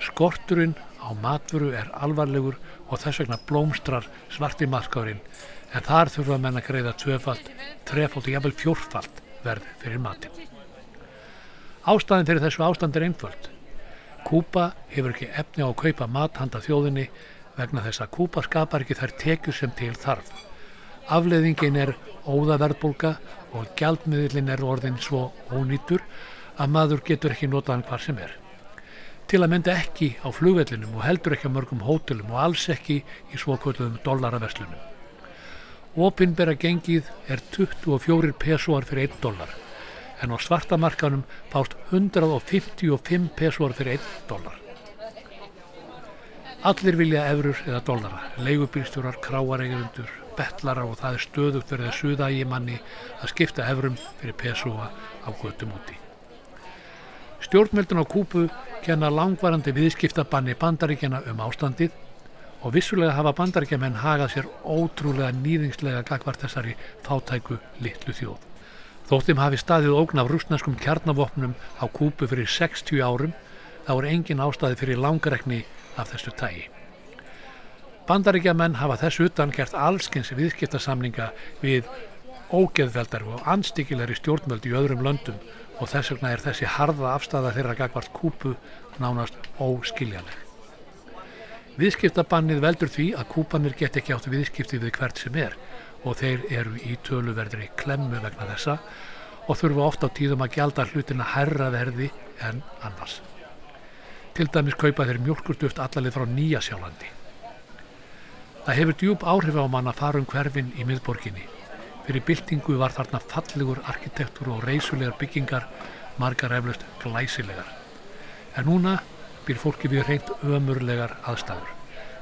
Skorturinn á matvöru er alvarlegur og þess vegna blómstrar svarti markárin en þar þurfa menn að greiða tvöfald, trefald og jafnvel fjórfald verð fyrir matin. Ástæðin fyrir þessu ástand er einföld. Kúpa hefur ekki efni á að kaupa mat handa þjóðinni vegna þess að Kúpa skapar ekki þær tekjur sem til þarf. Afleðingin er óðaverðbólka og gjaldmiðlin er orðin svo ónýtur að maður getur ekki notaðan hvar sem er til að mynda ekki á flugvellinum og heldur ekki á mörgum hótelum og alls ekki í svokvöldum dollaraverslunum. Opinbera gengið er 24 pesóar fyrir 1 dollar en á svartamarkanum fást 155 pesóar fyrir 1 dollar. Allir vilja efrur eða dollara, leigubýrstjórar, kráareigundur, betlara og það er stöðugt verið að suða í manni að skipta efrum fyrir pesúa á göttum úti. Stjórnmeldun á Kúpu kenna langvarandi viðskiptabanni bandaríkjana um ástandið og vissulega hafa bandaríkjamenn hagað sér ótrúlega nýðingslega gagvart þessari fátæku litlu þjóð. Þóttum hafi staðið ógn af rúsnarskum kjarnavopnum á Kúpu fyrir 60 árum þá er engin ástæði fyrir langrekni af þessu tægi. Bandaríkjamenn hafa þessu utan gert allskins viðskiptasamlinga við ógeðveldar og anstíkilegri stjórnvöld í öðrum löndum og þess vegna er þessi harða afstæða þeirra gagvart kúpu nánast óskiljanleg. Viðskiptabannið veldur því að kúpanir get ekki átt viðskipti við hvert sem er og þeir eru í töluverðri klemmu vegna þessa og þurfa ofta á tíðum að gjalda hlutina herra verði en annars. Til dæmis kaupa þeir mjölkurduft allalið frá Nýja sjálandi. Það hefur djúb áhrif á mann að fara um hverfin í miðborginni Fyrir byltingu var þarna fallegur arkitektur og reysulegar byggingar, margar eflaust glæsilegar. En núna býr fólki við reynd ömurlegar aðstæður.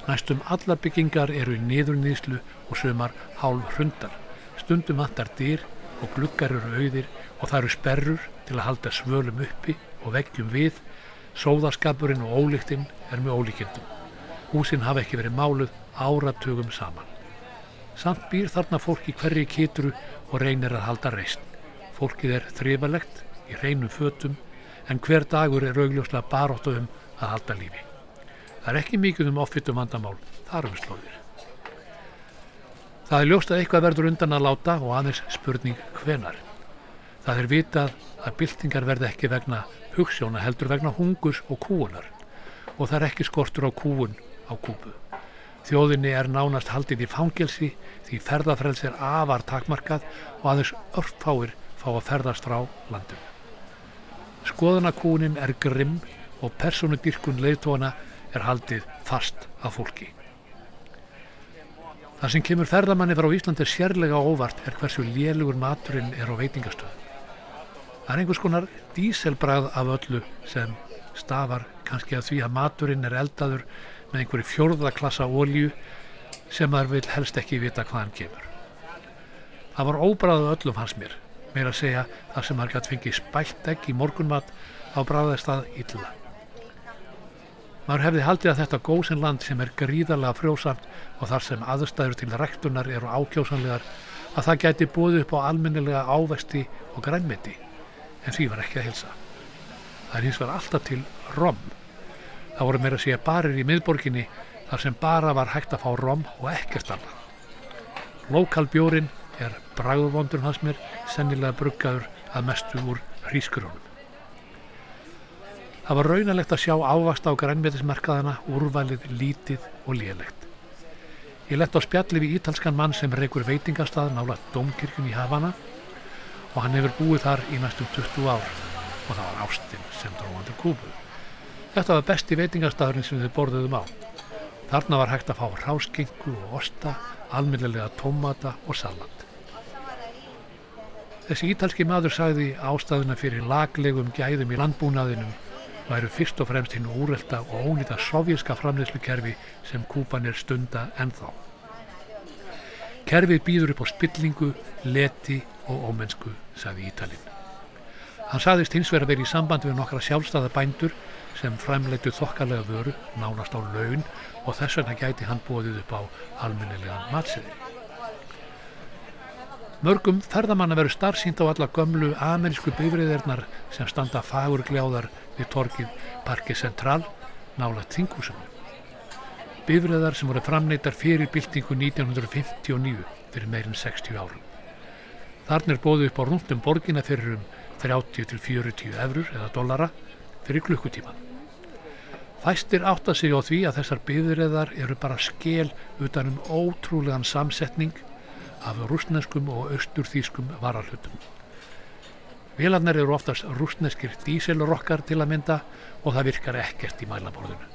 Næstum allar byggingar eru í niðurnýðslu og sömar hálf hrundar. Stundum vantar dýr og gluggar eru auðir og það eru sperrur til að halda svölum uppi og veggjum við. Sóðaskapurinn og ólíktinn er með ólíkindum. Húsinn hafa ekki verið máluð áratugum saman. Samt býr þarna fólk í hverju kitru og reynir að halda reysn. Fólkið er þrifalegt í reynum fötum en hver dagur er augljóslega baróttu um að halda lífi. Það er ekki mikið um ofittum vandamál, þar um slóðir. Það er ljóst að eitthvað verður undan að láta og aðeins spurning hvenar. Það er vitað að byltingar verði ekki vegna hugssjóna heldur vegna hungus og kúunar og það er ekki skortur á kúun á kúpu. Þjóðinni er nánast haldið í fangelsi því ferðarfrels er afar takmarkað og aðeins örfáir fá að ferðast frá landum. Skoðanakúnin er grimm og personudyrkun leiðtóana er haldið fast af fólki. Það sem kemur ferðamanni frá Íslandi sérlega óvart er hversu lélugur maturinn er á veitingastöðum. Það er einhvers konar díselbrað af öllu sem stafar kannski að því að maturinn er eldaður með einhverju fjórðaklassa ólju sem þar vil helst ekki vita hvaðan kemur. Það var óbræðu öllum hans mér, meira að segja þar sem hann gæti fengið spælt egg í morgunmat á bræðast að illa. Maður hefði haldið að þetta góðsinn sem er gríðarlega frjósamt og þar sem aðstæður til rektunar eru ákjósanlegar að það gæti búið upp á almennilega ávesti og grænmeti, en því var ekki að hilsa. Það er hins vegar alltaf til rom Það voru meira að segja barir í miðborginni þar sem bara var hægt að fá rom og ekkert annað. Lokalbjórin er bræðuvondur hans mér, sennilega bruggaður að mestu úr hrískurónum. Það var raunalegt að sjá ávast á grænmetismerkaðana, úrvalið, lítið og lélegt. Ég lett á spjalli við ítalskan mann sem reykur veitingastað nála domkirkjum í Havana og hann hefur búið þar í næstum 20 ár og það var Ástin sem dróðandur kúbuð. Þetta var besti veitingastafurinn sem þau borðuðum á. Þarna var hægt að fá ráskingu og osta, alminnilega tómata og salat. Þessi ítalski maður sagði ástæðuna fyrir laglegum gæðum í landbúnaðinum væru fyrst og fremst hinn úrelta og ónýta sovjíska framleyslukerfi sem kúpan er stunda ennþá. Kerfið býður upp á spillingu, leti og ómennsku, sagði Ítalinn. Hann sagðist hins vegar að vera í samband við nokkra sjálfstæða bændur sem framleitu þokkarlega vöru nánast á laun og þess vegna gæti hann bóðið upp á almennilegan matsiði. Mörgum ferðamanna veru starfsýnd á alla gömlu amerísku bifriðirnar sem standa fagur gljáðar við torkið Parki Central nála þingúsum. Bifriðar sem voru framleitar fyrir byltingu 1959 fyrir meirinn 60 árum. Þarna er bóðið upp á rúndum borgina fyrir um 30-40 eurur eða dollara fyrir klukkutíman. Fæstir átta sig á því að þessar byðurreðar eru bara skel utan um ótrúlegan samsetning af rúsneskum og austurþýskum varalhutum. Vélarnar eru oftast rúsneskir díselrokkar til að mynda og það virkar ekkert í mælaborðinu.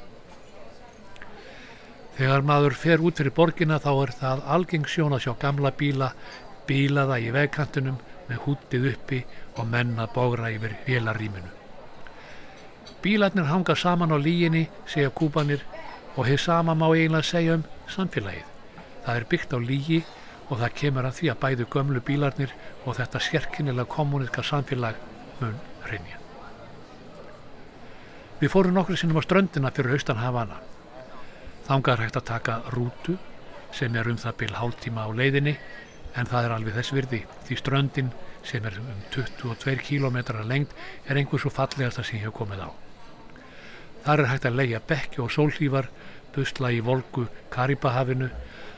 Þegar maður fer út fyrir borgina þá er það algeng sjón að sjá gamla bíla, bílaða í vegkantunum með hútið uppi og menna bógra yfir vélarrýminu. Bílarnir hanga saman á líginni, segja kúpanir, Og hér sama má eiginlega segja um samfélagið. Það er byggt á lígi og það kemur að því að bæðu gömlu bílarnir og þetta sérkinnilega kommuníska samfélag mun rinja. Við fórum nokkru sinnum á ströndina fyrir austan Havana. Þangar hægt að taka rútu sem er um það byrj hálftíma á leiðinni en það er alveg þess virði því ströndin sem er um 22 km lengt er einhver svo fallegasta sem ég hef komið á. Þar er hægt að leia bekki og sólhlífar, busla í volgu Karibahafinu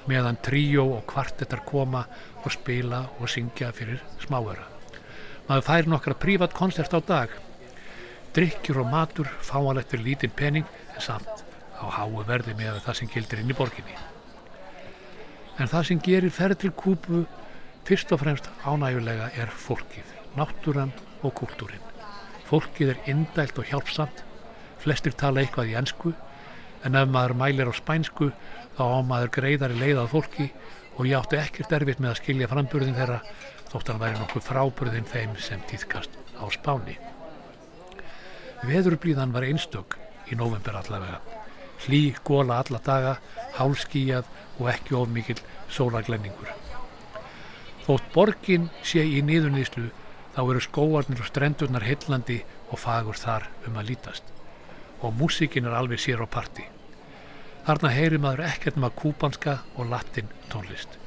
meðan tríó og kvartettar koma og spila og syngja fyrir smáöra. Maður fær nokkra prívat koncert á dag. Drikkjur og matur fáanlegt fyrir lítinn pening en samt á háu verði með það sem gildir inn í borginni. En það sem gerir ferð til Kúbu fyrst og fremst ánægulega er fólkið, náttúran og kúltúrin. Fólkið er indælt og hjálpsamt, flestir tala eitthvað í ennsku, en ef maður mælir á spænsku þá á maður greiðari leiðað fólki og ég átti ekkert erfitt með að skilja framburðin þeirra þótt hann væri nokkuð fráburðin þeim sem týðkast á spáni. Veðurblíðan var einstök í november allavega. Hlý, góla alla daga, hálskíjað og ekki of mikil sólaglenningur. Þótt borgin sé í nýðunýslu þá eru skóarnir og strendurnar heillandi og fagur þar um að lítast og músikin er alveg sér á parti. Þarna heyri maður ekkert með kúbanska og latin tónlist.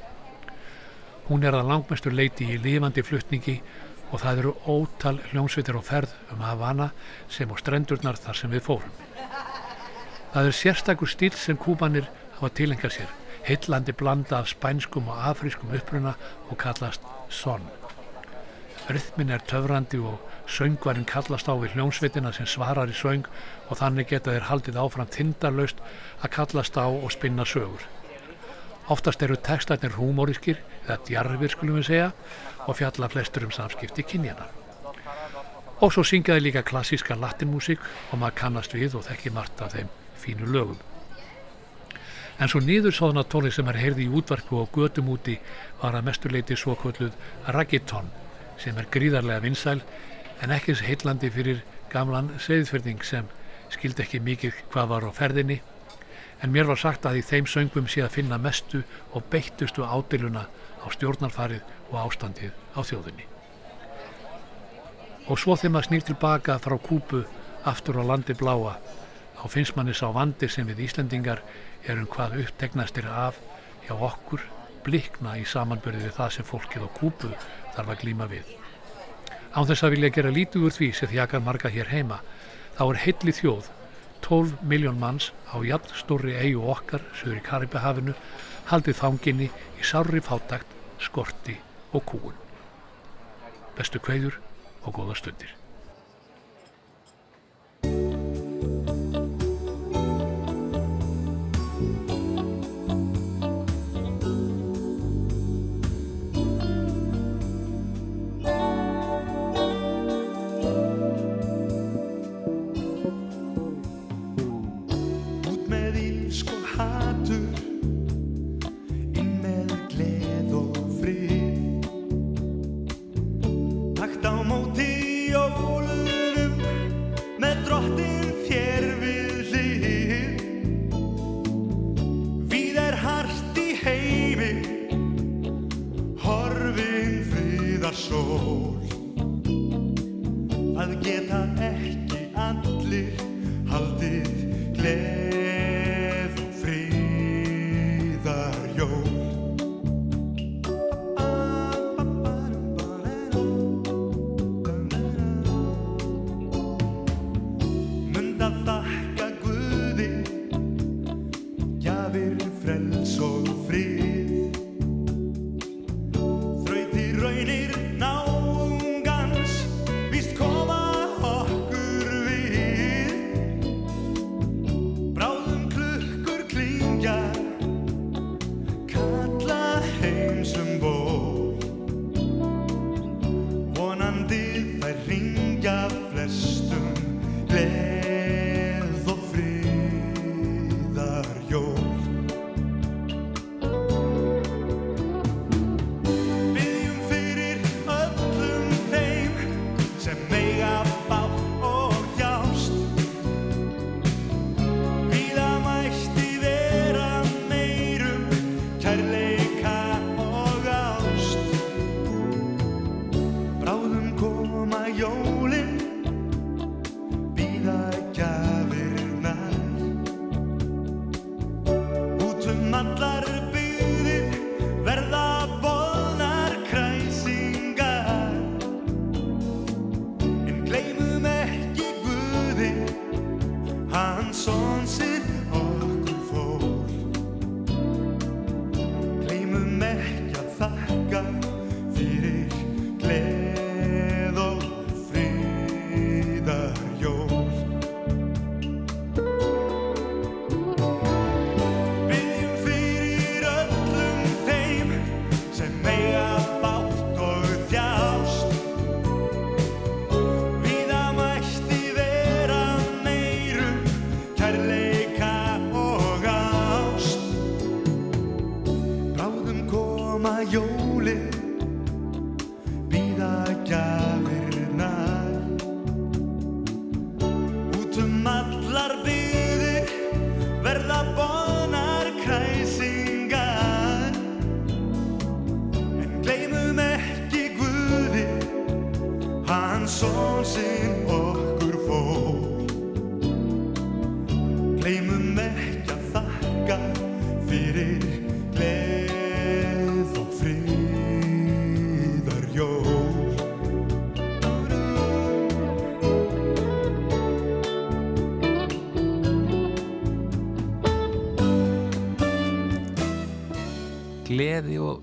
Hún er að langmestur leiti í lifandi fluttningi og það eru ótal hljómsveitir og ferð um Havana sem á strendurnar þar sem við fórum. Það er sérstakur stíl sem kúbanir hafa tilengað sér, heillandi blanda af spænskum og afrískum uppruna og kallast son. Rytmin er töfrandi og söngvarinn kallast á við hljómsveitina sem svarar í söng og þannig geta þeir haldið áfram tindarlaust að kallast á og spinna sögur. Oftast eru textarnir húmóriskir, eða djarfir skulum við segja, og fjalla flestur um samskipti kynjana. Og svo syngjaði líka klassíska latinmusík og maður kannast við og þekki margt af þeim fínu lögum. En svo nýðursóðna tóli sem er heyrði í útvarpu og götum úti var að mesturleiti svo kvölluð Raggiton sem er gríðarlega vinsæl en ekki eins heillandi fyrir gamlan segðfyrning sem skildi ekki mikið hvað var á ferðinni en mér var sagt að í þeim söngum sé að finna mestu og beittustu ádiluna á stjórnarfarið og ástandið á þjóðinni. Og svo þegar maður snýr tilbaka frá kúpu aftur á landi bláa þá finnst manni sá vandi sem við Íslandingar erum hvað upptegnastir af hjá okkur blikna í samanbyrði við það sem fólkið á kúpu þarf að glíma við. Án þess að vilja gera lítið úr því sem þjakar marga hér heima þá er heilli þjóð 12 miljón manns á jafn stóri eigu okkar sögur í Karibahafinu haldið fanginni í sárri fátakt, skorti og kúun. Bestu kveður og góða stundir.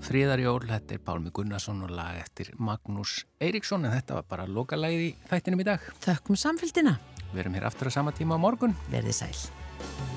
Fríðarjól, þetta er Pálmi Gunnarsson og lag eftir Magnús Eiríksson en þetta var bara lokalægið í þættinum í dag. Þökkum samfélgina. Við erum hér aftur á sama tíma á morgun. Verðið sæl.